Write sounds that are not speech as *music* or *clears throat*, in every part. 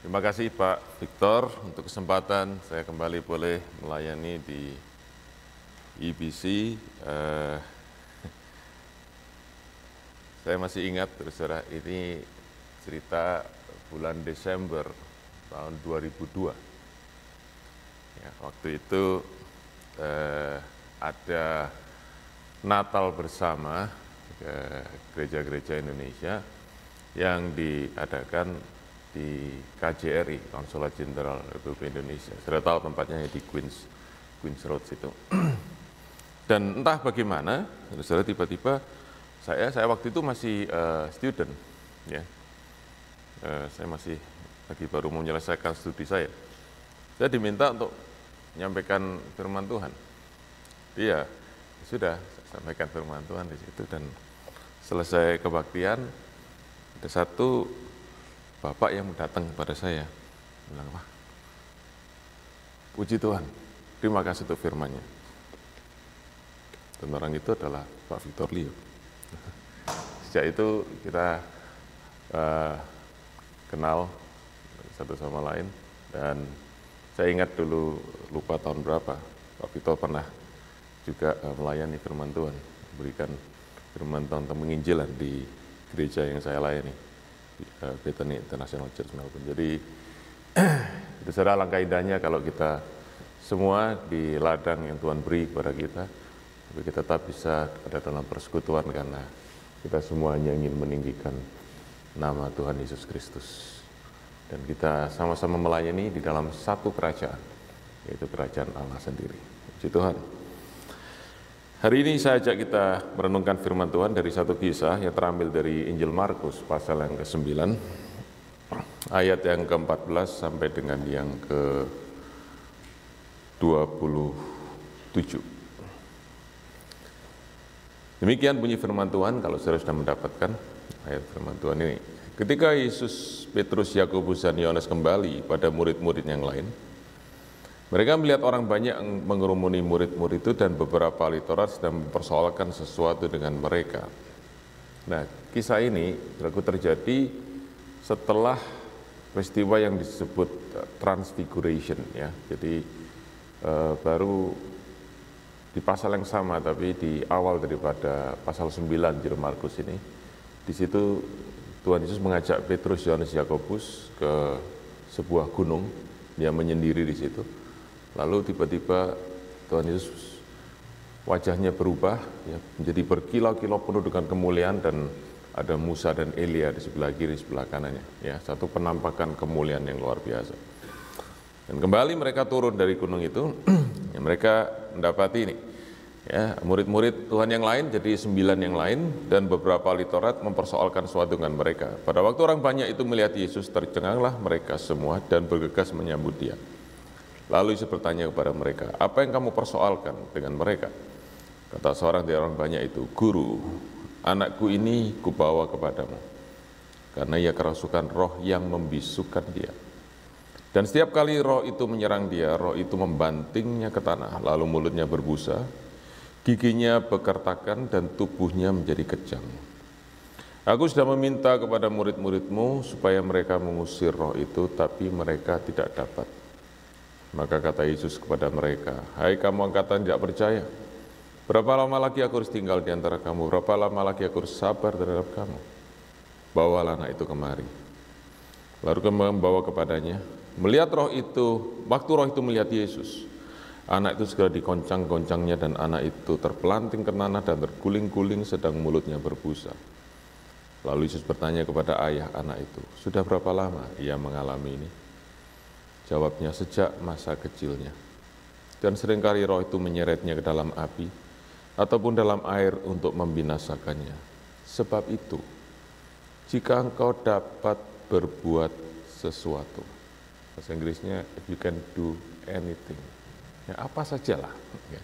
Terima kasih Pak Victor untuk kesempatan saya kembali boleh melayani di IBC. Eh, *laughs* saya masih ingat, saudara, ini cerita bulan Desember tahun 2002. Ya, waktu itu eh, ada Natal bersama gereja-gereja Indonesia yang diadakan di KJRI, Konsulat Jenderal Republik Indonesia. Saya tahu tempatnya di Queens, Queens Road situ. *clears throat* Dan entah bagaimana, saudara tiba-tiba saya, saya waktu itu masih uh, student, ya. Uh, saya masih lagi baru menyelesaikan studi saya. Saya diminta untuk menyampaikan firman Tuhan. Iya, sudah sampaikan firman Tuhan di situ dan selesai kebaktian ada satu bapak yang datang kepada saya bilang apa? Puji Tuhan, terima kasih untuk firmannya. Dan orang itu adalah Pak Victor Leo. *laughs* Sejak itu kita uh, kenal satu sama lain dan saya ingat dulu lupa tahun berapa Pak Victor pernah juga uh, melayani firman Tuhan, berikan firman Tuhan tentang menginjilan di gereja yang saya layani uh, Bethany International Church Melbourne. Jadi *clears throat* itu langkah indahnya kalau kita semua di ladang yang Tuhan beri kepada kita, tapi kita tetap bisa ada dalam persekutuan karena kita semuanya ingin meninggikan nama Tuhan Yesus Kristus. Dan kita sama-sama melayani di dalam satu kerajaan, yaitu kerajaan Allah sendiri. Puji Tuhan. Hari ini saya ajak kita merenungkan firman Tuhan dari satu kisah yang terambil dari Injil Markus pasal yang ke-9 ayat yang ke-14 sampai dengan yang ke-27. Demikian bunyi firman Tuhan kalau saudara sudah mendapatkan ayat firman Tuhan ini. Ketika Yesus, Petrus, Yakobus, dan Yohanes kembali pada murid-murid yang lain, mereka melihat orang banyak mengerumuni murid-murid itu dan beberapa ahli Taurat sedang mempersoalkan sesuatu dengan mereka. Nah, kisah ini berlaku terjadi setelah peristiwa yang disebut uh, transfiguration ya. Jadi uh, baru di pasal yang sama tapi di awal daripada pasal 9 Juru Markus ini di situ Tuhan Yesus mengajak Petrus, Yohanes, Yakobus ke sebuah gunung dia menyendiri di situ Lalu tiba-tiba Tuhan Yesus wajahnya berubah ya, menjadi berkilau-kilau penuh dengan kemuliaan dan ada Musa dan Elia di sebelah kiri, sebelah kanannya. Ya, satu penampakan kemuliaan yang luar biasa. Dan kembali mereka turun dari gunung itu, *clears throat* ya, mereka mendapati ini. Ya, murid-murid Tuhan yang lain jadi sembilan yang lain dan beberapa ahli Taurat mempersoalkan suatu dengan mereka. Pada waktu orang banyak itu melihat Yesus tercenganglah mereka semua dan bergegas menyambut dia. Lalu Yesus bertanya kepada mereka, apa yang kamu persoalkan dengan mereka? Kata seorang dari orang banyak itu, Guru, anakku ini kubawa kepadamu. Karena ia kerasukan roh yang membisukan dia. Dan setiap kali roh itu menyerang dia, roh itu membantingnya ke tanah, lalu mulutnya berbusa, giginya bekertakan dan tubuhnya menjadi kejang. Aku sudah meminta kepada murid-muridmu supaya mereka mengusir roh itu, tapi mereka tidak dapat. Maka kata Yesus kepada mereka, Hai kamu angkatan tidak percaya, berapa lama lagi aku harus tinggal di antara kamu, berapa lama lagi aku harus sabar terhadap kamu. Bawalah anak itu kemari. Lalu kembali membawa kepadanya, melihat roh itu, waktu roh itu melihat Yesus, anak itu segera dikoncang-goncangnya dan anak itu terpelanting ke tanah dan terguling-guling sedang mulutnya berbusa. Lalu Yesus bertanya kepada ayah anak itu, sudah berapa lama ia mengalami ini? Jawabnya sejak masa kecilnya. Dan sering kali roh itu menyeretnya ke dalam api ataupun dalam air untuk membinasakannya. Sebab itu, jika engkau dapat berbuat sesuatu, bahasa Inggrisnya if you can do anything, ya apa sajalah. Ya.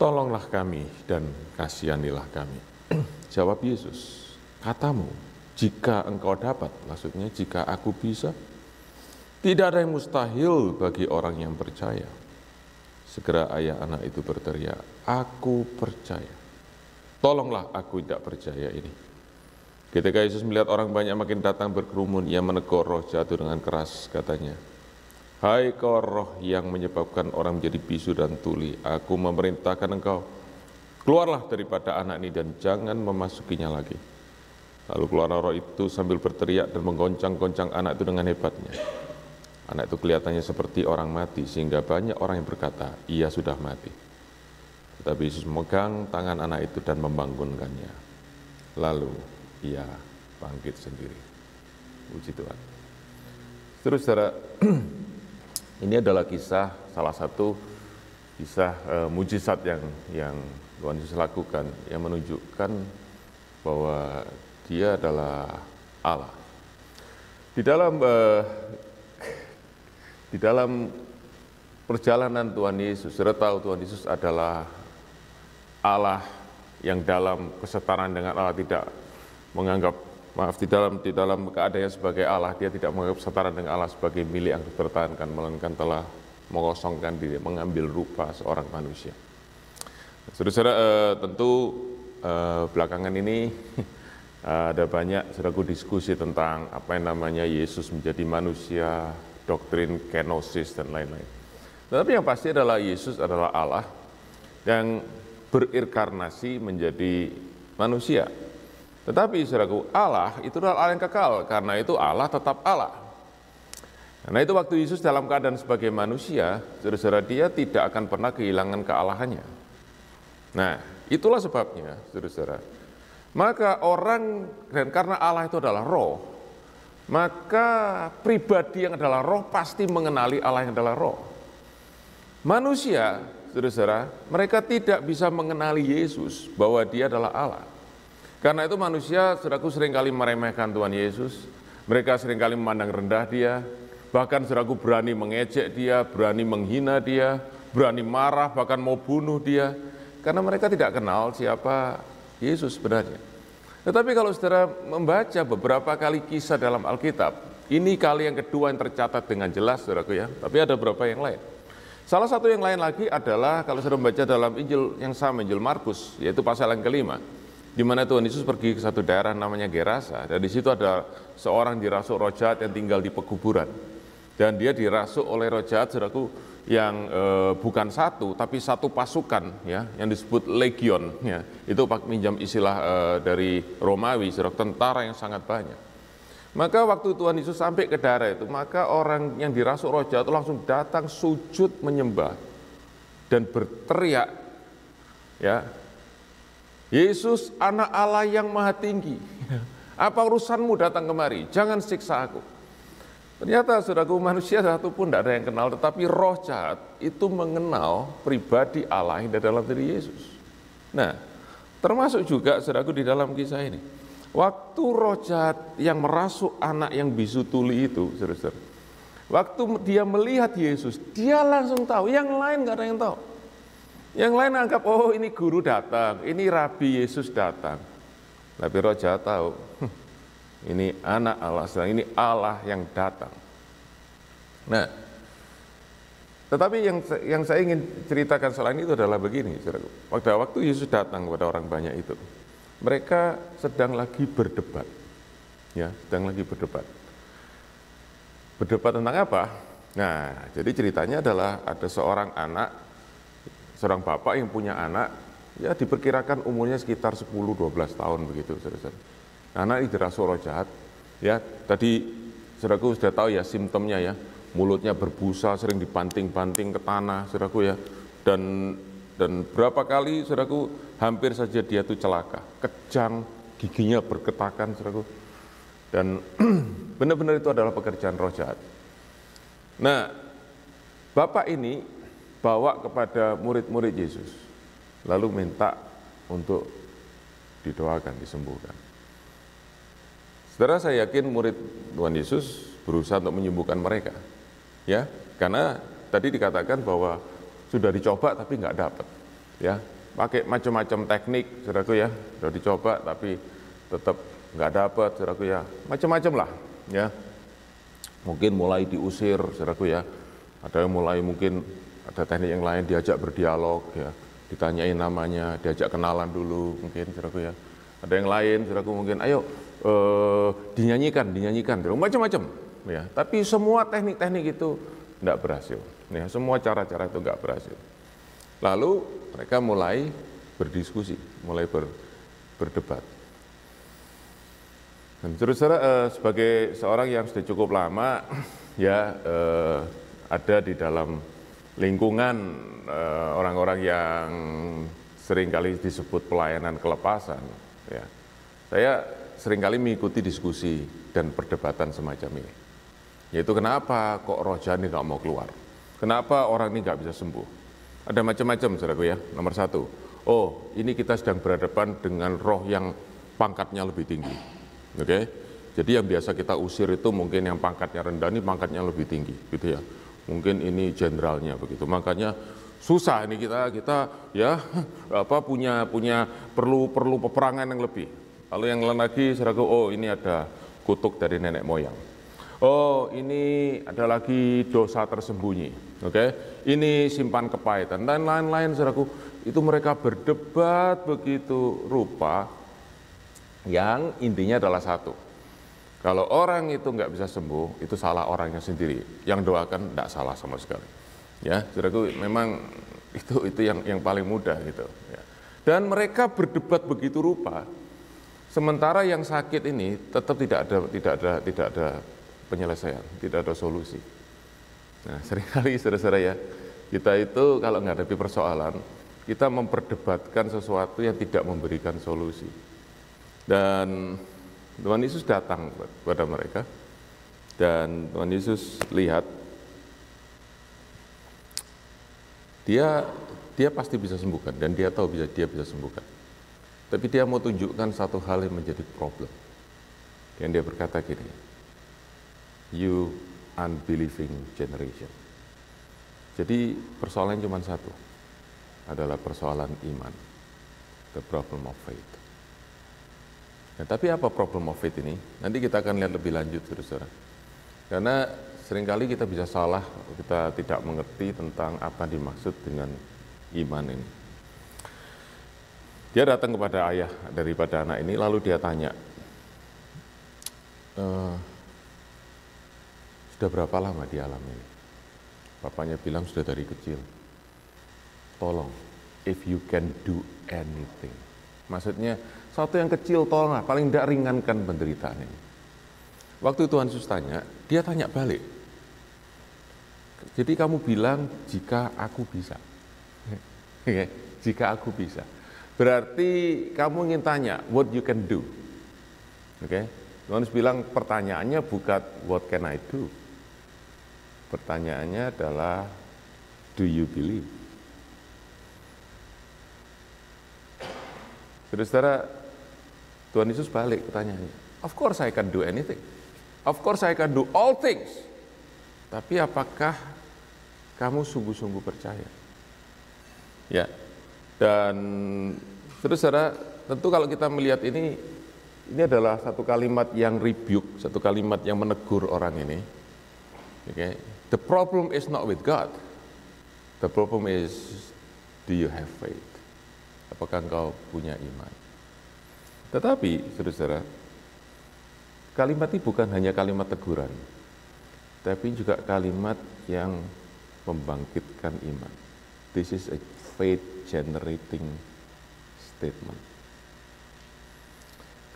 Tolonglah kami dan kasihanilah kami. *clears throat* Jawab Yesus, katamu, jika engkau dapat, maksudnya jika aku bisa, tidak ada yang mustahil bagi orang yang percaya. Segera ayah anak itu berteriak, aku percaya. Tolonglah aku tidak percaya ini. Ketika Yesus melihat orang banyak makin datang berkerumun, ia menegur roh jatuh dengan keras, katanya, Hai kau roh yang menyebabkan orang menjadi bisu dan tuli, aku memerintahkan engkau, keluarlah daripada anak ini dan jangan memasukinya lagi. Lalu keluar roh itu sambil berteriak dan menggoncang-goncang anak itu dengan hebatnya. Anak itu kelihatannya seperti orang mati, sehingga banyak orang yang berkata, ia sudah mati. Tetapi Yesus memegang tangan anak itu dan membangunkannya. Lalu ia bangkit sendiri. Puji Tuhan. Terus saudara, *clears throat* ini adalah kisah salah satu kisah e, mujizat yang yang Tuhan Yesus lakukan yang menunjukkan bahwa Dia adalah Allah. Di dalam e, di dalam perjalanan Tuhan Yesus, tahu Tuhan Yesus adalah Allah yang dalam kesetaraan dengan Allah tidak menganggap maaf di dalam di dalam keadaannya sebagai Allah dia tidak menganggap setara dengan Allah sebagai milik yang dipertahankan melainkan telah mengosongkan diri mengambil rupa seorang manusia. Saudara-saudara eh, tentu eh, belakangan ini *laughs* ada banyak saudaraku diskusi tentang apa yang namanya Yesus menjadi manusia, doktrin kenosis dan lain-lain. Tetapi yang pasti adalah Yesus adalah Allah yang berinkarnasi menjadi manusia. Tetapi saudaraku, Allah itu adalah Allah yang kekal, karena itu Allah tetap Allah. Karena itu waktu Yesus dalam keadaan sebagai manusia, saudara-saudara dia tidak akan pernah kehilangan kealahannya. Nah, itulah sebabnya, saudara-saudara. Maka orang, dan karena Allah itu adalah roh, maka pribadi yang adalah roh pasti mengenali Allah yang adalah roh. Manusia, saudara-saudara, mereka tidak bisa mengenali Yesus bahwa dia adalah Allah. Karena itu manusia, saudaraku sering kali meremehkan Tuhan Yesus, mereka sering kali memandang rendah dia, bahkan saudaraku berani mengejek dia, berani menghina dia, berani marah, bahkan mau bunuh dia, karena mereka tidak kenal siapa Yesus sebenarnya. Tetapi kalau saudara membaca beberapa kali kisah dalam Alkitab, ini kali yang kedua yang tercatat dengan jelas, saudaraku ya, tapi ada beberapa yang lain. Salah satu yang lain lagi adalah kalau saudara membaca dalam Injil yang sama, Injil Markus, yaitu pasal yang kelima di mana Tuhan Yesus pergi ke satu daerah namanya Gerasa dan di situ ada seorang dirasuk roh jahat yang tinggal di pekuburan dan dia dirasuk oleh roh jahat saudaraku yang e, bukan satu tapi satu pasukan ya yang disebut legion ya itu pak minjam istilah e, dari Romawi saudara tentara yang sangat banyak maka waktu Tuhan Yesus sampai ke daerah itu maka orang yang dirasuk roh jahat itu langsung datang sujud menyembah dan berteriak ya Yesus anak Allah yang maha tinggi. *laughs* Apa urusanmu datang kemari? Jangan siksa aku. Ternyata saudaraku manusia satu pun tidak ada yang kenal, tetapi roh jahat itu mengenal pribadi Allah yang dalam diri Yesus. Nah, termasuk juga saudaraku di dalam kisah ini. Waktu roh jahat yang merasuk anak yang bisu tuli itu, saudara, waktu dia melihat Yesus, dia langsung tahu, yang lain nggak ada yang tahu. Yang lain anggap, oh ini guru datang, ini Rabi Yesus datang. Tapi roh jahat tahu, ini anak Allah, ini Allah yang datang. Nah, tetapi yang yang saya ingin ceritakan selain itu adalah begini, pada waktu Yesus datang kepada orang banyak itu, mereka sedang lagi berdebat, ya, sedang lagi berdebat. Berdebat tentang apa? Nah, jadi ceritanya adalah ada seorang anak seorang bapak yang punya anak, ya diperkirakan umurnya sekitar 10-12 tahun begitu, saudara. Anak ini dirasuh roh jahat, ya tadi saudaraku sudah tahu ya simptomnya ya, mulutnya berbusa, sering dibanting-banting ke tanah, saudaraku ya, dan dan berapa kali saudaraku hampir saja dia itu celaka, kejang, giginya berketakan, saudaraku, dan *clears throat* benar-benar itu adalah pekerjaan roh jahat. Nah, bapak ini bawa kepada murid-murid Yesus, lalu minta untuk didoakan, disembuhkan. Saudara saya yakin murid Tuhan Yesus berusaha untuk menyembuhkan mereka. Ya, karena tadi dikatakan bahwa sudah dicoba tapi nggak dapat. Ya, pakai macam-macam teknik, saudaraku ya, sudah dicoba tapi tetap nggak dapat, saudaraku ya, macam-macam lah, ya. Mungkin mulai diusir, saudaraku ya, ada yang mulai mungkin ada teknik yang lain diajak berdialog ya ditanyain namanya diajak kenalan dulu mungkin saudaraku ya ada yang lain saudaraku mungkin ayo uh, dinyanyikan, dinyanyikan, macam-macam. Ya, tapi semua teknik-teknik itu tidak berhasil. Ya, semua cara-cara itu nggak berhasil. Lalu mereka mulai berdiskusi, mulai ber, berdebat. Dan terus uh, sebagai seorang yang sudah cukup lama, *clears throat* ya uh, ada di dalam lingkungan eh, orang-orang yang sering kali disebut pelayanan kelepasan, ya, saya sering kali mengikuti diskusi dan perdebatan semacam ini. Yaitu kenapa kok roh ini nggak mau keluar? Kenapa orang ini nggak bisa sembuh? Ada macam-macam, saudaraku ya. Nomor satu, oh ini kita sedang berhadapan dengan roh yang pangkatnya lebih tinggi. Oke, okay? jadi yang biasa kita usir itu mungkin yang pangkatnya rendah ini pangkatnya lebih tinggi, gitu ya mungkin ini jenderalnya begitu. Makanya susah ini kita kita ya apa punya punya perlu perlu peperangan yang lebih. Lalu yang lain lagi saya oh ini ada kutuk dari nenek moyang. Oh, ini ada lagi dosa tersembunyi. Oke. Okay? Ini simpan kepahitan dan lain-lain saudaraku. Itu mereka berdebat begitu rupa yang intinya adalah satu kalau orang itu nggak bisa sembuh, itu salah orangnya sendiri. Yang doakan tidak salah sama sekali. Ya, saudaraku, memang itu itu yang yang paling mudah gitu. Ya. Dan mereka berdebat begitu rupa. Sementara yang sakit ini tetap tidak ada tidak ada tidak ada penyelesaian, tidak ada solusi. Nah, *laughs* sering kali saudara-saudara ya, kita itu kalau menghadapi persoalan, kita memperdebatkan sesuatu yang tidak memberikan solusi. Dan Tuhan Yesus datang kepada mereka dan Tuhan Yesus lihat dia dia pasti bisa sembuhkan dan dia tahu bisa dia bisa sembuhkan. Tapi dia mau tunjukkan satu hal yang menjadi problem. Dan dia berkata gini, you unbelieving generation. Jadi persoalannya cuma satu, adalah persoalan iman, the problem of faith. Nah, tapi apa problem of faith ini? Nanti kita akan lihat lebih lanjut, saudara. Karena sering kali kita bisa salah, kita tidak mengerti tentang apa dimaksud dengan iman ini. Dia datang kepada ayah daripada anak ini, lalu dia tanya, e, sudah berapa lama di alam ini? Bapaknya bilang sudah dari kecil. Tolong, if you can do anything. Maksudnya, satu yang kecil tolonglah, paling tidak ringankan penderitaan ini. Waktu Tuhan Yesus tanya, dia tanya balik. Jadi kamu bilang jika aku bisa. *laughs* jika aku bisa. Berarti kamu ingin tanya, what you can do. Oke. Okay? Tuhan Yesus bilang pertanyaannya bukan what can I do. Pertanyaannya adalah do you believe? Saudara, Tuhan Yesus balik pertanyaannya. Of course I can do anything. Of course I can do all things. Tapi apakah kamu sungguh-sungguh percaya? Ya. Dan terus saudara, tentu kalau kita melihat ini ini adalah satu kalimat yang rebuke, satu kalimat yang menegur orang ini. Okay. The problem is not with God. The problem is do you have faith? Apakah engkau punya iman? Tetapi, saudara-saudara, kalimat ini bukan hanya kalimat teguran, tapi juga kalimat yang membangkitkan iman. This is a faith generating statement.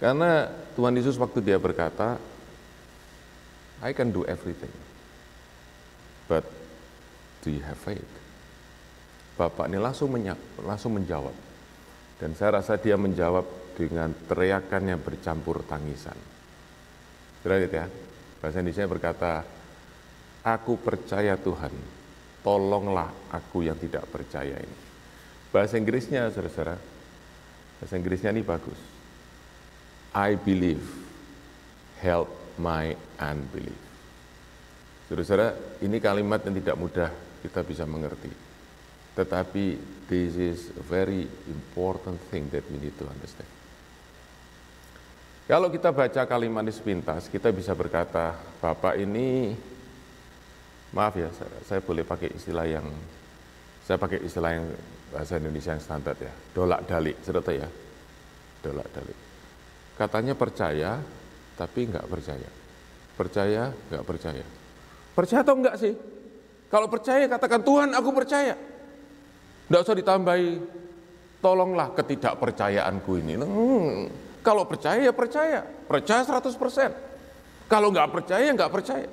Karena Tuhan Yesus waktu dia berkata, I can do everything, but do you have faith? Bapak ini langsung, langsung menjawab. Dan saya rasa dia menjawab dengan teriakan yang bercampur tangisan. Sudah ya, bahasa Indonesia berkata, Aku percaya Tuhan, tolonglah aku yang tidak percaya ini. Bahasa Inggrisnya, saudara-saudara, bahasa Inggrisnya ini bagus. I believe, help my unbelief. Saudara-saudara, ini kalimat yang tidak mudah kita bisa mengerti. Tetapi this is a very important thing that we need to understand. Kalau kita baca kalimat ini sepintas, kita bisa berkata, Bapak ini, maaf ya, saya, saya boleh pakai istilah yang, saya pakai istilah yang bahasa Indonesia yang standar ya, dolak dalik, sudah ya, dolak dalik. katanya percaya, tapi nggak percaya. Percaya, nggak percaya. Percaya atau enggak sih? Kalau percaya katakan Tuhan aku percaya. Nggak usah ditambahi, tolonglah ketidakpercayaanku ini. Hmm, kalau percaya ya percaya, percaya 100%. Kalau nggak percaya, nggak percaya.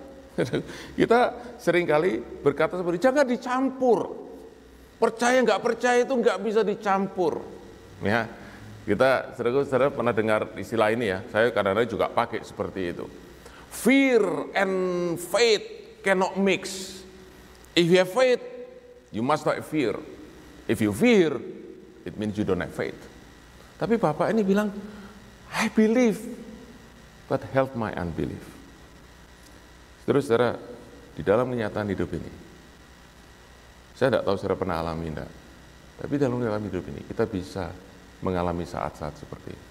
*laughs* Kita sering kali berkata seperti jangan dicampur. Percaya nggak percaya itu nggak bisa dicampur. Ya, kita saudara-saudara pernah dengar istilah ini ya. Saya kadang-kadang juga pakai seperti itu. Fear and faith cannot mix. If you have faith, you must not fear. If you fear, it means you don't have faith. Tapi Bapak ini bilang, I believe, but help my unbelief. Terus saudara, di dalam kenyataan hidup ini, saya tidak tahu saudara pernah alami enggak, tapi dalam dalam hidup ini kita bisa mengalami saat-saat seperti ini.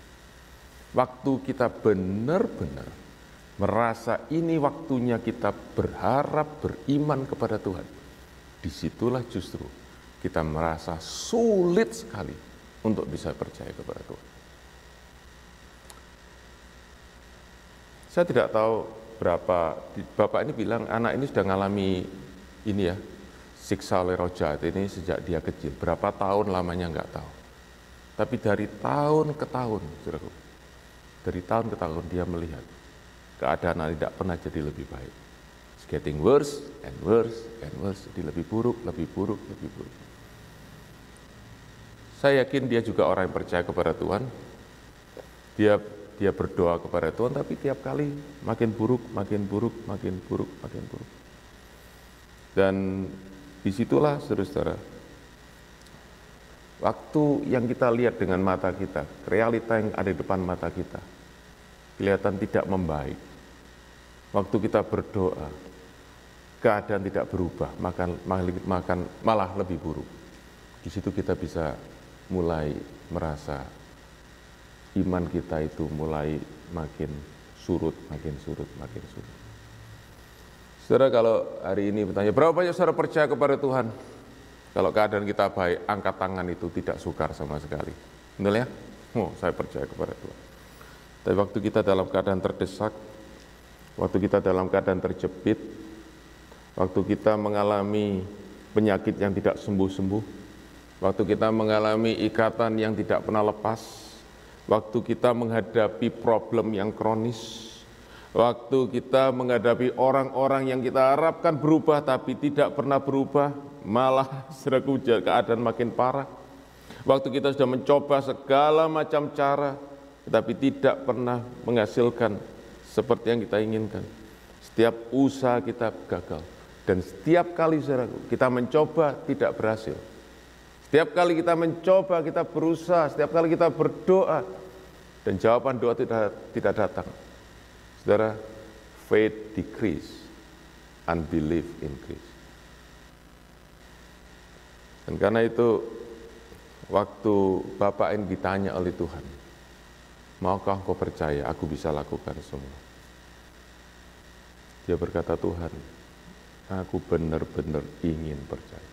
Waktu kita benar-benar merasa ini waktunya kita berharap beriman kepada Tuhan, di situlah justru kita merasa sulit sekali untuk bisa percaya kepada Tuhan. Saya tidak tahu berapa, Bapak ini bilang anak ini sudah mengalami ini ya, siksa oleh roh jahat ini sejak dia kecil. Berapa tahun lamanya nggak tahu. Tapi dari tahun ke tahun, dari tahun ke tahun dia melihat keadaan tidak pernah jadi lebih baik. It's getting worse and worse and worse, jadi lebih buruk, lebih buruk, lebih buruk. Saya yakin dia juga orang yang percaya kepada Tuhan. Dia dia berdoa kepada Tuhan, tapi tiap kali makin buruk, makin buruk, makin buruk, makin buruk. Dan di situlah saudara-saudara, waktu yang kita lihat dengan mata kita, realita yang ada di depan mata kita, kelihatan tidak membaik Waktu kita berdoa, keadaan tidak berubah, makan, makan malah lebih buruk. Di situ kita bisa mulai merasa iman kita itu mulai makin surut, makin surut, makin surut. Saudara kalau hari ini bertanya, berapa banyak saudara percaya kepada Tuhan? Kalau keadaan kita baik, angkat tangan itu tidak sukar sama sekali. Betul ya? Oh, saya percaya kepada Tuhan. Tapi waktu kita dalam keadaan terdesak, waktu kita dalam keadaan terjepit, waktu kita mengalami penyakit yang tidak sembuh-sembuh, waktu kita mengalami ikatan yang tidak pernah lepas, waktu kita menghadapi problem yang kronis, waktu kita menghadapi orang-orang yang kita harapkan berubah tapi tidak pernah berubah, malah seragu keadaan makin parah. Waktu kita sudah mencoba segala macam cara, tetapi tidak pernah menghasilkan seperti yang kita inginkan. Setiap usaha kita gagal. Dan setiap kali kita mencoba tidak berhasil. Setiap kali kita mencoba, kita berusaha, setiap kali kita berdoa, dan jawaban doa tidak, tidak datang. Saudara, faith decrease, unbelief increase. Dan karena itu, waktu Bapak ini ditanya oleh Tuhan, maukah engkau percaya aku bisa lakukan semua? Dia berkata, Tuhan, aku benar-benar ingin percaya.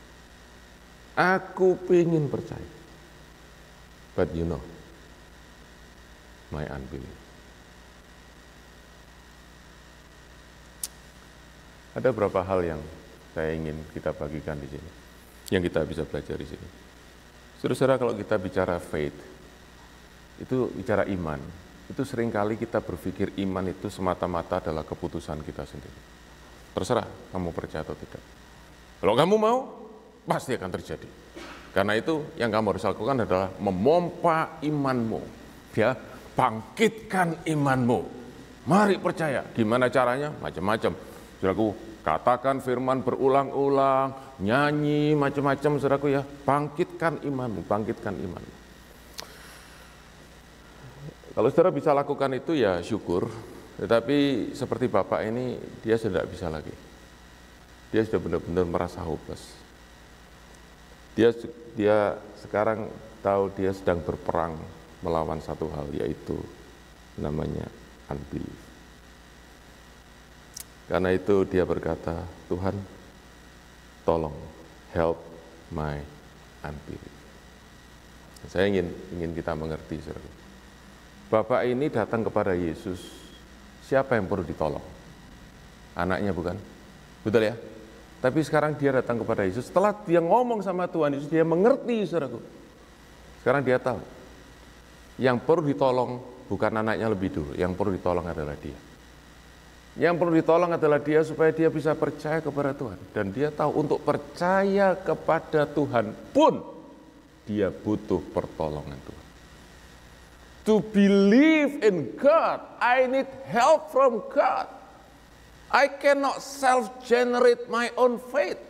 Aku ingin percaya. But you know, my unbelief. Ada beberapa hal yang saya ingin kita bagikan di sini, yang kita bisa belajar di sini. Saudara, kalau kita bicara faith, itu bicara iman, itu sering kali kita berpikir iman itu semata-mata adalah keputusan kita sendiri. Terserah kamu percaya atau tidak. Kalau kamu mau, pasti akan terjadi. Karena itu yang kamu harus lakukan adalah memompa imanmu. Ya, bangkitkan imanmu. Mari percaya. Gimana caranya? Macam-macam. Saudaraku, katakan firman berulang-ulang, nyanyi macam-macam saudaraku ya. Bangkitkan imanmu, bangkitkan imanmu. Kalau saudara bisa lakukan itu ya syukur, tetapi seperti Bapak ini dia sudah tidak bisa lagi. Dia sudah benar-benar merasa hopeless. Dia dia sekarang tahu dia sedang berperang melawan satu hal yaitu namanya unbelief. Karena itu dia berkata, Tuhan tolong help my unbelief. Saya ingin ingin kita mengerti saudara Bapak ini datang kepada Yesus, siapa yang perlu ditolong? Anaknya bukan? Betul ya? Tapi sekarang dia datang kepada Yesus, setelah dia ngomong sama Tuhan Yesus, dia mengerti saudaraku. Sekarang dia tahu, yang perlu ditolong bukan anaknya lebih dulu, yang perlu ditolong adalah dia. Yang perlu ditolong adalah dia supaya dia bisa percaya kepada Tuhan. Dan dia tahu untuk percaya kepada Tuhan pun dia butuh pertolongan Tuhan. To believe in God, I need help from God. I cannot self-generate my own faith.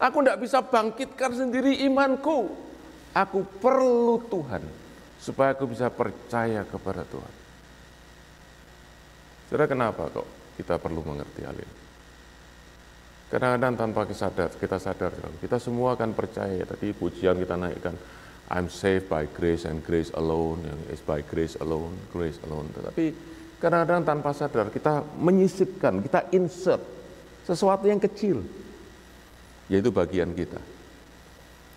Aku tidak bisa bangkitkan sendiri imanku. Aku perlu Tuhan supaya aku bisa percaya kepada Tuhan. Saudara kenapa kok kita perlu mengerti hal ini? Kadang-kadang tanpa sadar, kita sadar, kita semua akan percaya. Tadi pujian kita naikkan, I'm saved by grace and grace alone, yang is by grace alone, grace alone. Tetapi kadang-kadang tanpa sadar kita menyisipkan, kita insert sesuatu yang kecil, yaitu bagian kita.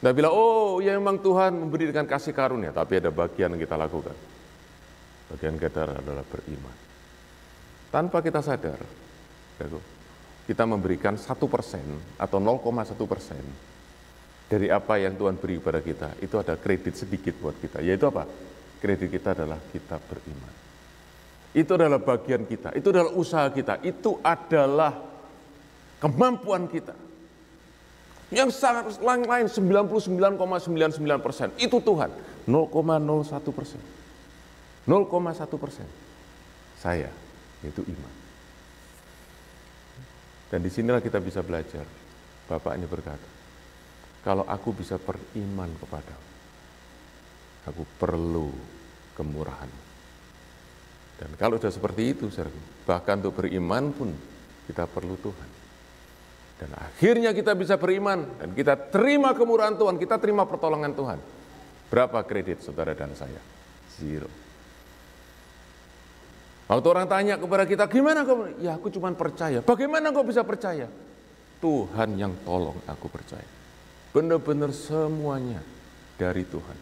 Nah bilang, oh ya memang Tuhan memberikan kasih karunia, tapi ada bagian yang kita lakukan. Bagian kita adalah beriman. Tanpa kita sadar, kita memberikan satu persen atau 0,1 persen dari apa yang Tuhan beri kepada kita, itu ada kredit sedikit buat kita. Yaitu apa? Kredit kita adalah kita beriman. Itu adalah bagian kita, itu adalah usaha kita, itu adalah kemampuan kita. Yang sangat lain 99,99 persen itu Tuhan, 0,01 persen. 0,1 persen. Saya, yaitu iman. Dan di sinilah kita bisa belajar. Bapak ini berkata, kalau aku bisa beriman kepada aku perlu kemurahan. Dan kalau sudah seperti itu, bahkan untuk beriman pun kita perlu Tuhan. Dan akhirnya kita bisa beriman dan kita terima kemurahan Tuhan, kita terima pertolongan Tuhan. Berapa kredit saudara dan saya? Zero. Waktu orang tanya kepada kita, gimana kau? Ya aku cuma percaya. Bagaimana kau bisa percaya? Tuhan yang tolong aku percaya. Benar-benar semuanya dari Tuhan.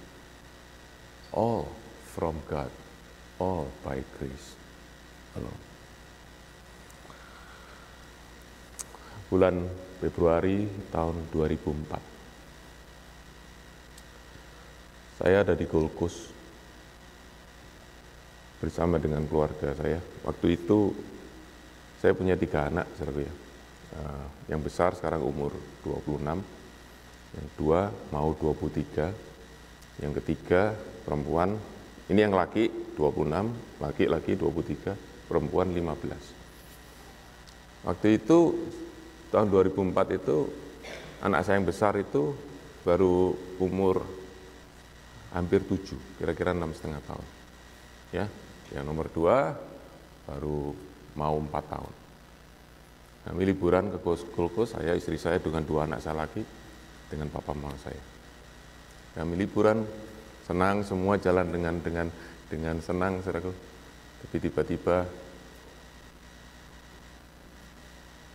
All from God. All by grace alone. Bulan Februari tahun 2004. Saya ada di Gold Coast bersama dengan keluarga saya. Waktu itu saya punya tiga anak, saudara ya. Uh, yang besar sekarang umur 26, yang dua mau 23, yang ketiga perempuan, ini yang laki 26, laki-laki 23, perempuan 15. Waktu itu tahun 2004 itu anak saya yang besar itu baru umur hampir 7, kira-kira enam setengah tahun. Ya, yang nomor dua baru mau empat tahun. Kami liburan ke Kulkus, saya istri saya dengan dua anak saya lagi, dengan papa mama saya. Kami liburan senang semua jalan dengan dengan dengan senang saudaraku. Tapi tiba-tiba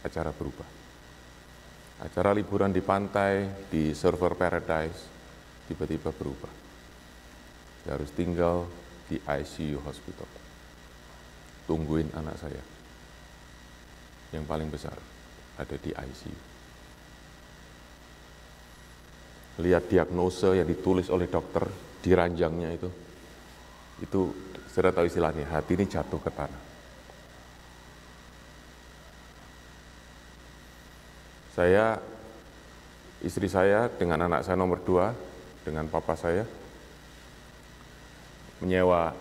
acara berubah. Acara liburan di pantai di Server Paradise tiba-tiba berubah. Saya harus tinggal di ICU hospital. Tungguin anak saya. Yang paling besar ada di ICU. lihat diagnosa yang ditulis oleh dokter di ranjangnya itu, itu sudah tahu istilahnya, hati ini jatuh ke tanah. Saya, istri saya dengan anak saya nomor dua, dengan papa saya, menyewa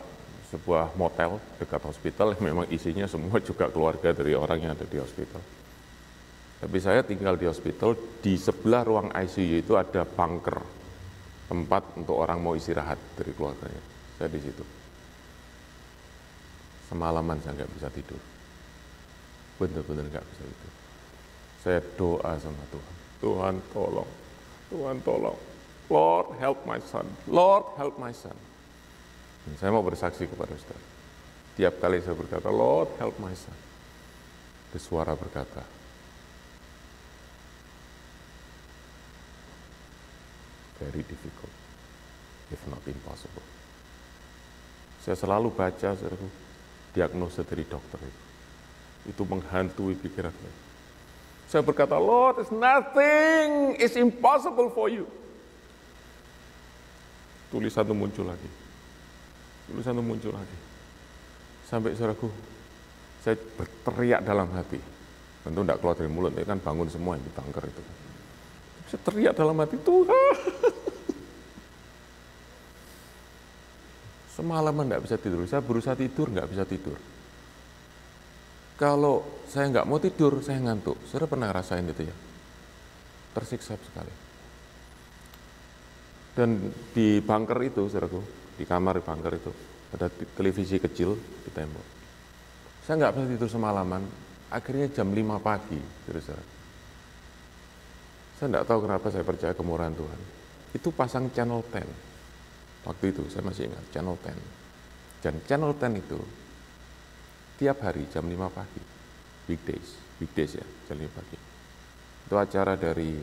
sebuah motel dekat hospital, memang isinya semua juga keluarga dari orang yang ada di hospital tapi saya tinggal di hospital, di sebelah ruang ICU itu ada bunker, tempat untuk orang mau istirahat dari keluarganya. Saya di situ. Semalaman saya nggak bisa tidur. Benar-benar nggak bisa tidur. Saya doa sama Tuhan. Tuhan tolong, Tuhan tolong. Lord help my son, Lord help my son. Saya mau bersaksi kepada saudara. Tiap kali saya berkata, Lord help my son. Ada suara berkata, very difficult, if not impossible. Saya selalu baca saudaraku, diagnosa dari dokter itu. Itu menghantui pikiran saya. Saya berkata, Lord, it's nothing is impossible for you. Tulisan itu muncul lagi. Tulisan itu muncul lagi. Sampai saudaraku, saya berteriak dalam hati. Tentu tidak keluar dari mulut, kan bangun semua yang di bunker itu. Saya teriak dalam hati, Tuhan. Semalaman tidak bisa tidur. Saya berusaha tidur, nggak bisa tidur. Kalau saya nggak mau tidur, saya ngantuk. Saudara pernah ngerasain itu ya? Tersiksa sekali. Dan di bunker itu, saudaraku, di kamar di bunker itu, ada televisi kecil di tembok. Saya nggak bisa tidur semalaman, akhirnya jam 5 pagi, saudara. Saya nggak tahu kenapa saya percaya kemurahan Tuhan. Itu pasang channel 10. Waktu itu saya masih ingat, channel 10. Dan channel 10 itu tiap hari jam 5 pagi, weekdays, weekdays ya, jam 5 pagi. Itu acara dari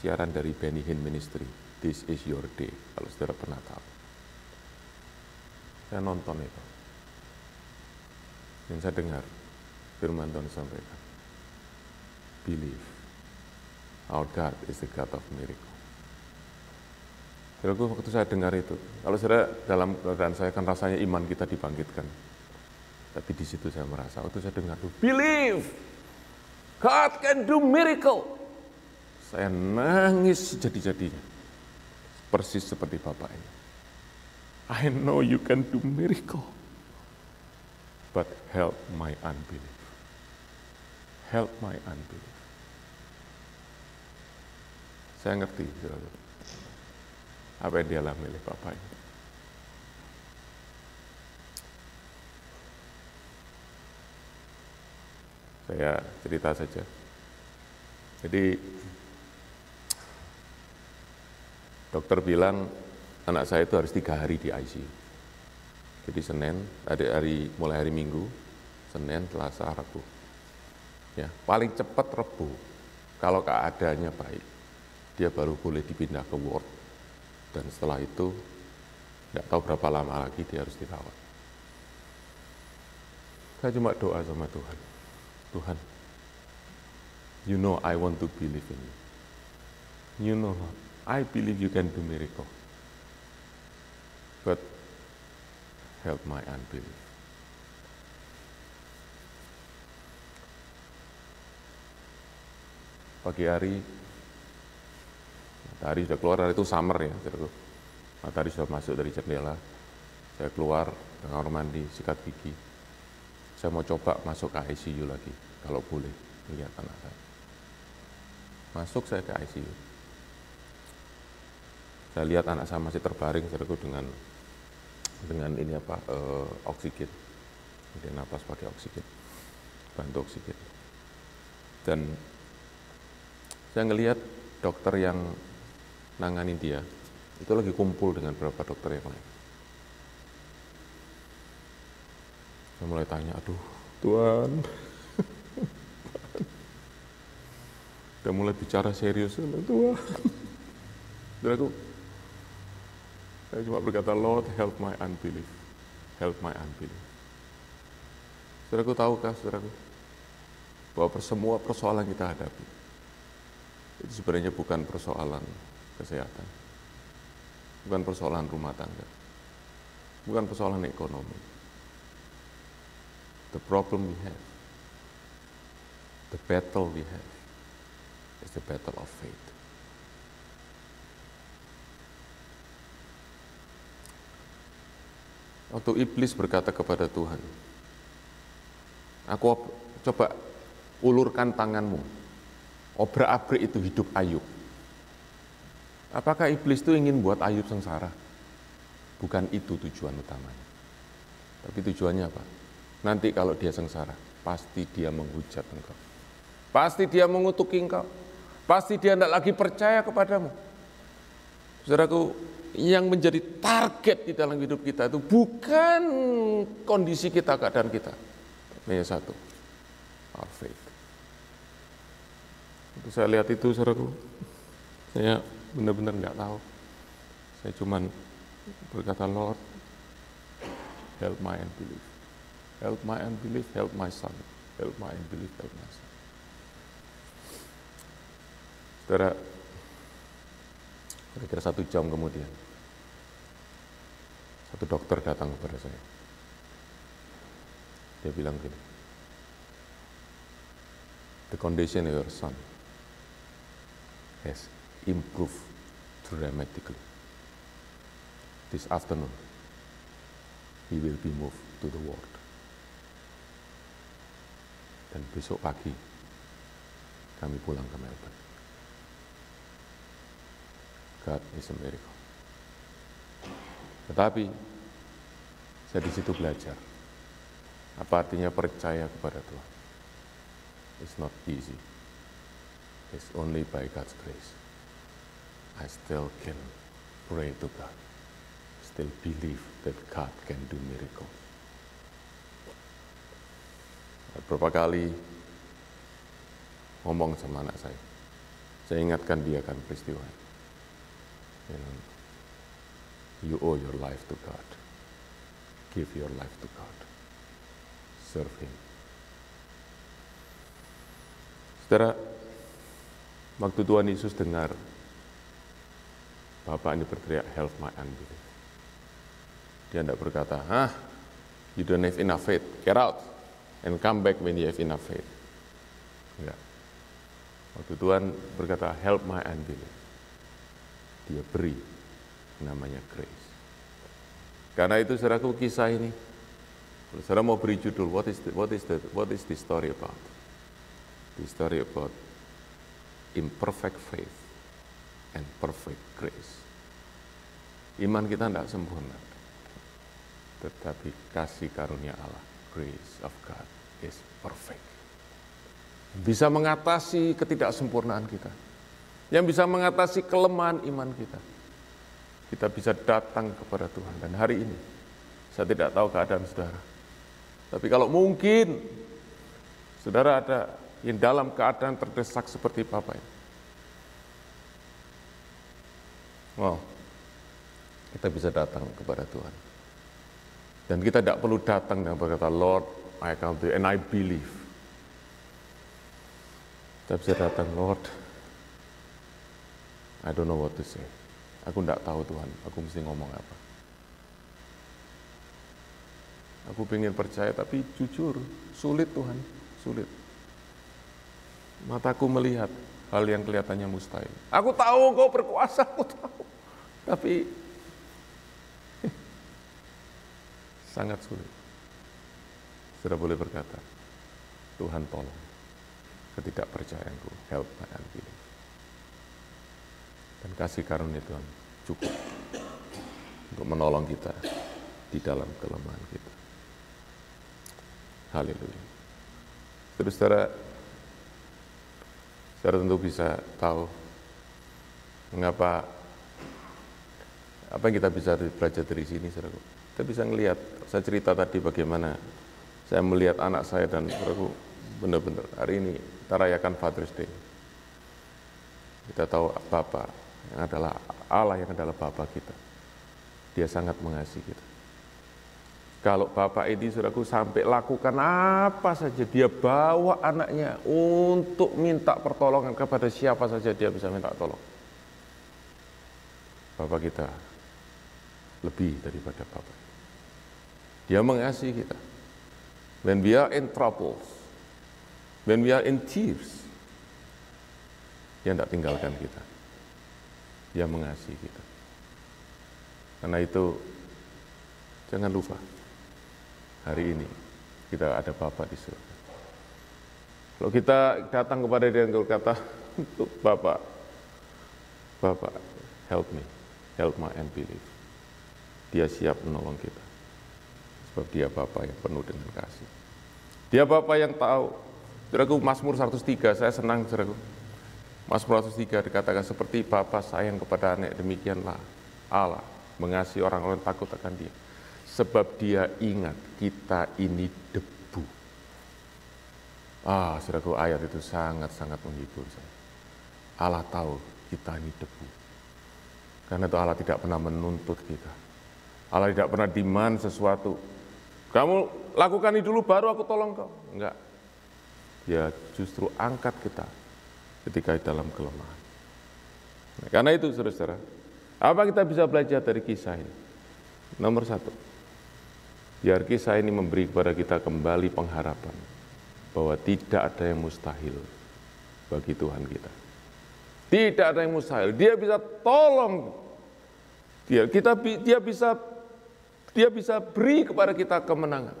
siaran dari Benny Hinn Ministry, This is your day, kalau saudara pernah tahu. Saya nonton itu. Dan saya dengar firman Tuhan sampaikan. Believe. Our God is the God of miracle. Saudaraku, waktu saya dengar itu, kalau saudara dalam keadaan saya kan rasanya iman kita dibangkitkan. Tapi di situ saya merasa, waktu saya dengar itu, believe, God can do miracle. Saya nangis jadi-jadinya. Persis seperti Bapak ini. I know you can do miracle. But help my unbelief. Help my unbelief. Saya ngerti, apa yang dialami oleh Bapak ini. Saya cerita saja. Jadi dokter bilang anak saya itu harus tiga hari di ICU. Jadi Senin, ada hari mulai hari Minggu, Senin, Selasa, Rabu. Ya, paling cepat Rabu. Kalau keadaannya baik, dia baru boleh dipindah ke ward. Dan setelah itu, tidak tahu berapa lama lagi dia harus dirawat. Saya cuma doa sama Tuhan. Tuhan, you know I want to believe in you. You know, I believe you can do miracle. But help my unbelief. Pagi hari, matahari sudah keluar, hari itu summer ya, matahari sudah masuk dari jendela. Saya keluar ke kamar mandi, sikat gigi, saya mau coba masuk ke ICU lagi, kalau boleh, melihat anak saya. Masuk saya ke ICU. Saya lihat anak saya masih terbaring, saya dengan dengan ini apa e, oksigen, dia napas pakai oksigen, bantu oksigen. Dan saya ngelihat dokter yang nangani dia itu lagi kumpul dengan beberapa dokter yang lain. Saya mulai tanya, aduh Tuhan. *laughs* Udah mulai bicara serius, Tuhan. *laughs* Dan aku, saya cuma berkata, Lord help my unbelief. Help my unbelief. Saudaraku tahukah, saudaraku, bahwa semua persoalan kita hadapi, itu sebenarnya bukan persoalan kesehatan, bukan persoalan rumah tangga, bukan persoalan ekonomi, the problem we have, the battle we have, is the battle of faith. Waktu iblis berkata kepada Tuhan, Aku coba ulurkan tanganmu, obrak-abrik itu hidup Ayub. Apakah iblis itu ingin buat Ayub sengsara? Bukan itu tujuan utamanya. Tapi tujuannya apa? Nanti kalau dia sengsara, pasti dia menghujat engkau. Pasti dia mengutuki engkau. Pasti dia tidak lagi percaya kepadamu. Saudaraku, yang menjadi target di dalam hidup kita itu bukan kondisi kita, keadaan kita. Hanya satu, our faith. Saya lihat itu, saudaraku, saya benar-benar nggak tahu. Saya cuman berkata, Lord, help my unbelief. Help my unbelief, help my son. Help my unbelief, help my son. Saudara, kira-kira satu jam kemudian, satu dokter datang kepada saya. Dia bilang gini, the condition of your son has improved dramatically. This afternoon, he will be moved to the ward. Dan besok pagi, kami pulang ke Melbourne. God is a miracle. Tetapi, saya di situ belajar. Apa artinya percaya kepada Tuhan? It's not easy. It's only by God's grace. I still can pray to God. Still believe that God can do miracles. Beberapa kali ngomong sama anak saya. Saya ingatkan dia akan peristiwa. You, know, you owe your life to God. Give your life to God. Serve Him. Saudara, waktu Tuhan Yesus dengar Bapak ini berteriak, help my unbelief. Dia tidak berkata, ah, you don't have enough faith, get out and come back when you have enough faith. Enggak. Waktu Tuhan berkata, help my unbelief. Dia beri namanya grace. Karena itu saudaraku kisah ini, kalau saudara mau beri judul, what is the, what is the, what is the story about? The story about imperfect faith and perfect grace. Iman kita tidak sempurna, tetapi kasih karunia Allah, grace of God is perfect. Bisa mengatasi ketidaksempurnaan kita, yang bisa mengatasi kelemahan iman kita. Kita bisa datang kepada Tuhan dan hari ini saya tidak tahu keadaan saudara. Tapi kalau mungkin saudara ada yang dalam keadaan terdesak seperti Bapak ini. Wow, kita bisa datang kepada Tuhan. Dan kita tidak perlu datang dan berkata, Lord, I come to you and I believe. Kita bisa datang, Lord, I don't know what to say. Aku tidak tahu Tuhan, aku mesti ngomong apa. Aku ingin percaya tapi jujur, sulit Tuhan, sulit. Mataku melihat hal yang kelihatannya mustahil. Aku tahu kau berkuasa, aku tahu. Tapi *laughs* sangat sulit. Sudah boleh berkata, Tuhan tolong ketidakpercayaanku, help my. Dan kasih karunia Tuhan cukup untuk menolong kita di dalam kelemahan kita. Haleluya. Terus saudara, saudara tentu bisa tahu mengapa apa yang kita bisa belajar dari sini, saudara. Kita bisa melihat, saya cerita tadi bagaimana saya melihat anak saya dan saudaraku benar-benar hari ini kita rayakan Father's Day. Kita tahu Bapak yang adalah Allah yang adalah Bapak kita. Dia sangat mengasihi kita. Kalau Bapak ini saudaraku sampai lakukan apa saja, dia bawa anaknya untuk minta pertolongan kepada siapa saja dia bisa minta tolong. Bapak kita lebih daripada Bapak. Dia mengasihi kita. When we are in trouble, when we are in tears, dia tidak tinggalkan kita. Dia mengasihi kita. Karena itu, jangan lupa, hari ini kita ada Bapak di surga. Kalau kita datang kepada dia dan berkata, Bapak, Bapak, help me, help my unbelief. Dia siap menolong kita. Sebab dia Bapak yang penuh dengan kasih. Dia Bapak yang tahu. Saudaraku, Mazmur 103, saya senang saudaraku. Mazmur 103 dikatakan seperti Bapak sayang kepada anak, demikianlah Allah mengasihi orang-orang takut akan dia sebab dia ingat kita ini debu. Ah, saudaraku ayat itu sangat-sangat menghibur saya. Allah tahu kita ini debu. Karena itu Allah tidak pernah menuntut kita. Allah tidak pernah demand sesuatu Kamu lakukan ini dulu baru aku tolong kau. Enggak. Dia justru angkat kita ketika dalam kelemahan. Nah, karena itu saudara-saudara, apa kita bisa belajar dari kisah ini? Nomor satu, biar kisah ini memberi kepada kita kembali pengharapan bahwa tidak ada yang mustahil bagi Tuhan kita. Tidak ada yang mustahil. Dia bisa tolong. Dia kita dia bisa dia bisa beri kepada kita kemenangan.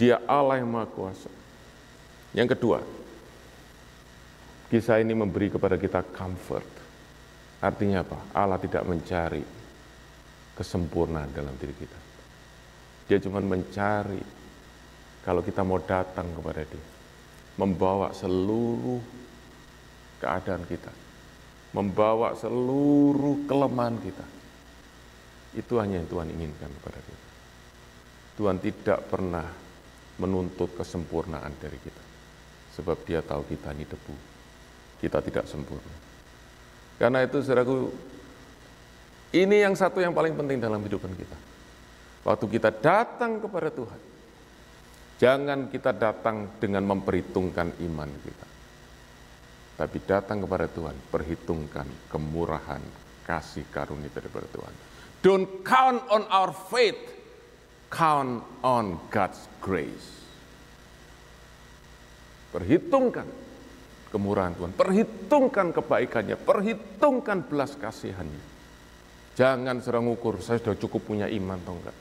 Dia Allah yang Maha Kuasa. Yang kedua, kisah ini memberi kepada kita comfort. Artinya apa? Allah tidak mencari kesempurnaan dalam diri kita. Dia cuma mencari kalau kita mau datang kepada dia. Membawa seluruh keadaan kita. Membawa seluruh kelemahan kita. Itu hanya yang Tuhan inginkan kepada kita. Tuhan tidak pernah menuntut kesempurnaan dari kita. Sebab dia tahu kita ini debu. Kita tidak sempurna. Karena itu saudaraku, ini yang satu yang paling penting dalam kehidupan kita. Waktu kita datang kepada Tuhan, jangan kita datang dengan memperhitungkan iman kita. Tapi datang kepada Tuhan, perhitungkan kemurahan, kasih karunia daripada Tuhan. Don't count on our faith, count on God's grace. Perhitungkan kemurahan Tuhan, perhitungkan kebaikannya, perhitungkan belas kasihannya. Jangan serang ukur, saya sudah cukup punya iman atau enggak.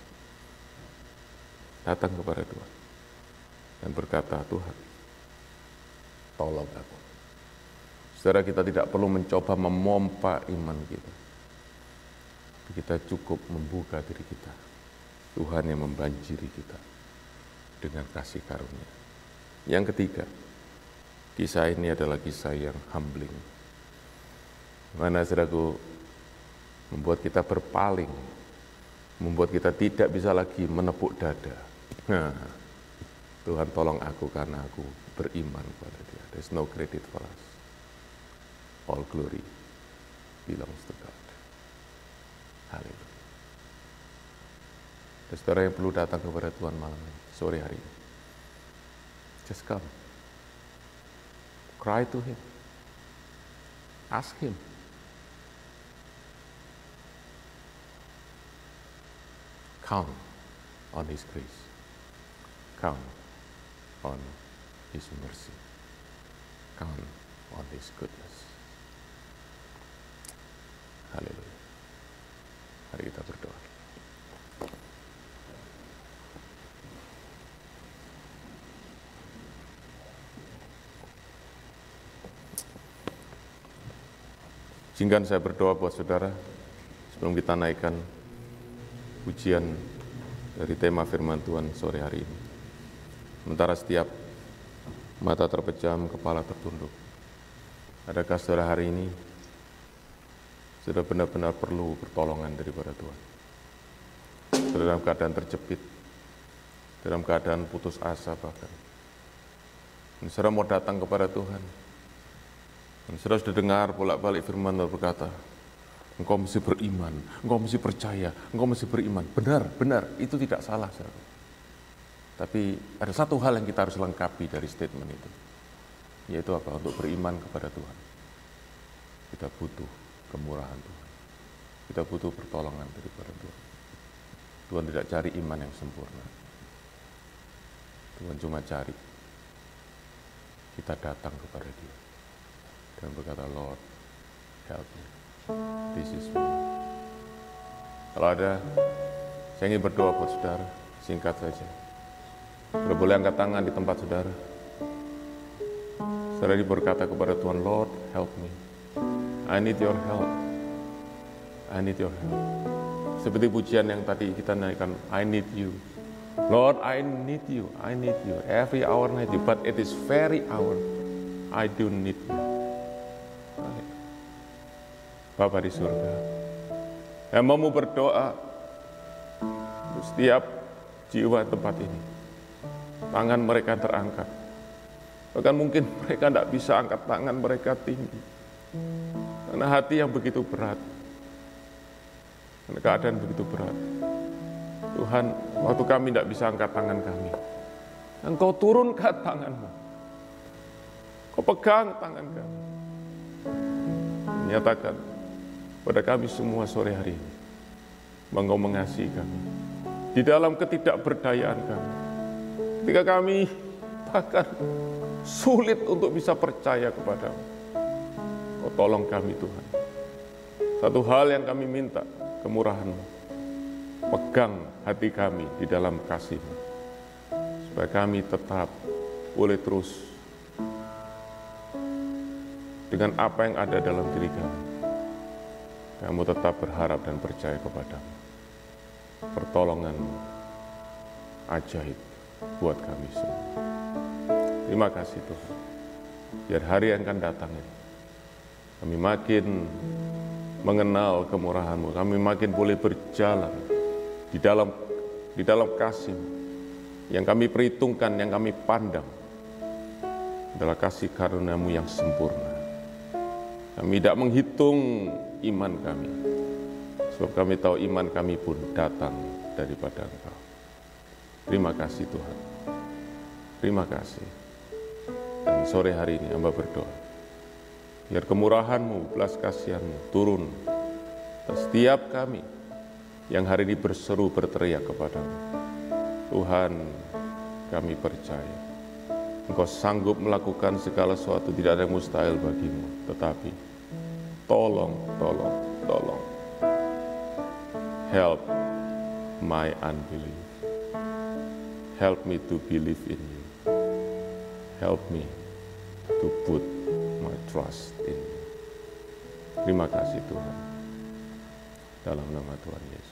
Datang kepada Tuhan dan berkata, Tuhan, tolong aku. Saudara kita tidak perlu mencoba memompa iman kita. Kita cukup membuka diri kita. Tuhan yang membanjiri kita dengan kasih karunia. Yang ketiga, kisah ini adalah kisah yang humbling. Mana saudaraku membuat kita berpaling, membuat kita tidak bisa lagi menepuk dada. Nah, Tuhan tolong aku karena aku beriman kepada dia. There's no credit for us. All glory belongs to God. Haleluya. Saudara yang perlu datang kepada Tuhan malam ini, sore hari ini. Just come. Cry to Him. Ask Him. Count on His grace. Count on His mercy. Count on His goodness. Haleluya. Mari kita berdoa. Izinkan saya berdoa buat saudara sebelum kita naikkan pujian dari tema firman Tuhan sore hari ini. Sementara setiap mata terpejam, kepala tertunduk. Adakah saudara hari ini sudah benar-benar perlu pertolongan daripada Tuhan? Sudah dalam keadaan terjepit, dalam keadaan putus asa bahkan. Saudara mau datang kepada Tuhan, dan saudara sudah dengar bolak-balik firman Tuhan berkata, engkau mesti beriman, engkau mesti percaya, engkau mesti beriman. Benar, benar, itu tidak salah. Saudara. Tapi ada satu hal yang kita harus lengkapi dari statement itu. Yaitu apa? Untuk beriman kepada Tuhan. Kita butuh kemurahan Tuhan. Kita butuh pertolongan daripada Tuhan. Tuhan tidak cari iman yang sempurna. Tuhan cuma cari kita datang kepada Dia dan berkata, Lord, help me. This is me. Kalau ada, saya ingin berdoa buat saudara, singkat saja. Saudara boleh angkat tangan di tempat saudara. Saudara berkata kepada Tuhan, Lord, help me. I need your help. I need your help. Seperti pujian yang tadi kita naikkan, I need you. Lord, I need you. I need you. Every hour I need you. But it is very hour I do need you. Bapa di surga. Yang mau berdoa untuk setiap jiwa tempat ini. Tangan mereka terangkat. Bahkan mungkin mereka tidak bisa angkat tangan mereka tinggi. Karena hati yang begitu berat. Karena keadaan begitu berat. Tuhan, waktu kami tidak bisa angkat tangan kami, Engkau turunkan tanganmu. Kau pegang tangan kami. Menyatakan pada kami semua sore hari ini, Engkau mengasihi kami. Di dalam ketidakberdayaan kami. Ketika kami bahkan sulit untuk bisa percaya kepadamu. Kau tolong kami Tuhan. Satu hal yang kami minta, kemurahan-Mu. Pegang hati kami di dalam kasih-Mu. Supaya kami tetap boleh terus dengan apa yang ada dalam diri kami. Kamu tetap berharap dan percaya kepadamu. Pertolonganmu ajaib buat kami semua. Terima kasih Tuhan. Biar hari yang akan datang ini, kami makin mengenal kemurahan-Mu, kami makin boleh berjalan di dalam di dalam kasih yang kami perhitungkan, yang kami pandang adalah kasih karunia-Mu yang sempurna. Kami tidak menghitung iman kami, sebab kami tahu iman kami pun datang daripada Engkau. Terima kasih Tuhan. Terima kasih. Dan sore hari ini hamba berdoa. Biar kemurahan-Mu, belas kasihan-Mu turun atas setiap kami yang hari ini berseru berteriak kepadamu. Tuhan, kami percaya. Engkau sanggup melakukan segala sesuatu, tidak ada yang mustahil bagimu. Tetapi Tolong, tolong, tolong. Help my unbelief. Help me to believe in you. Help me to put my trust in you. Terima kasih Tuhan. Dalam nama Tuhan Yesus.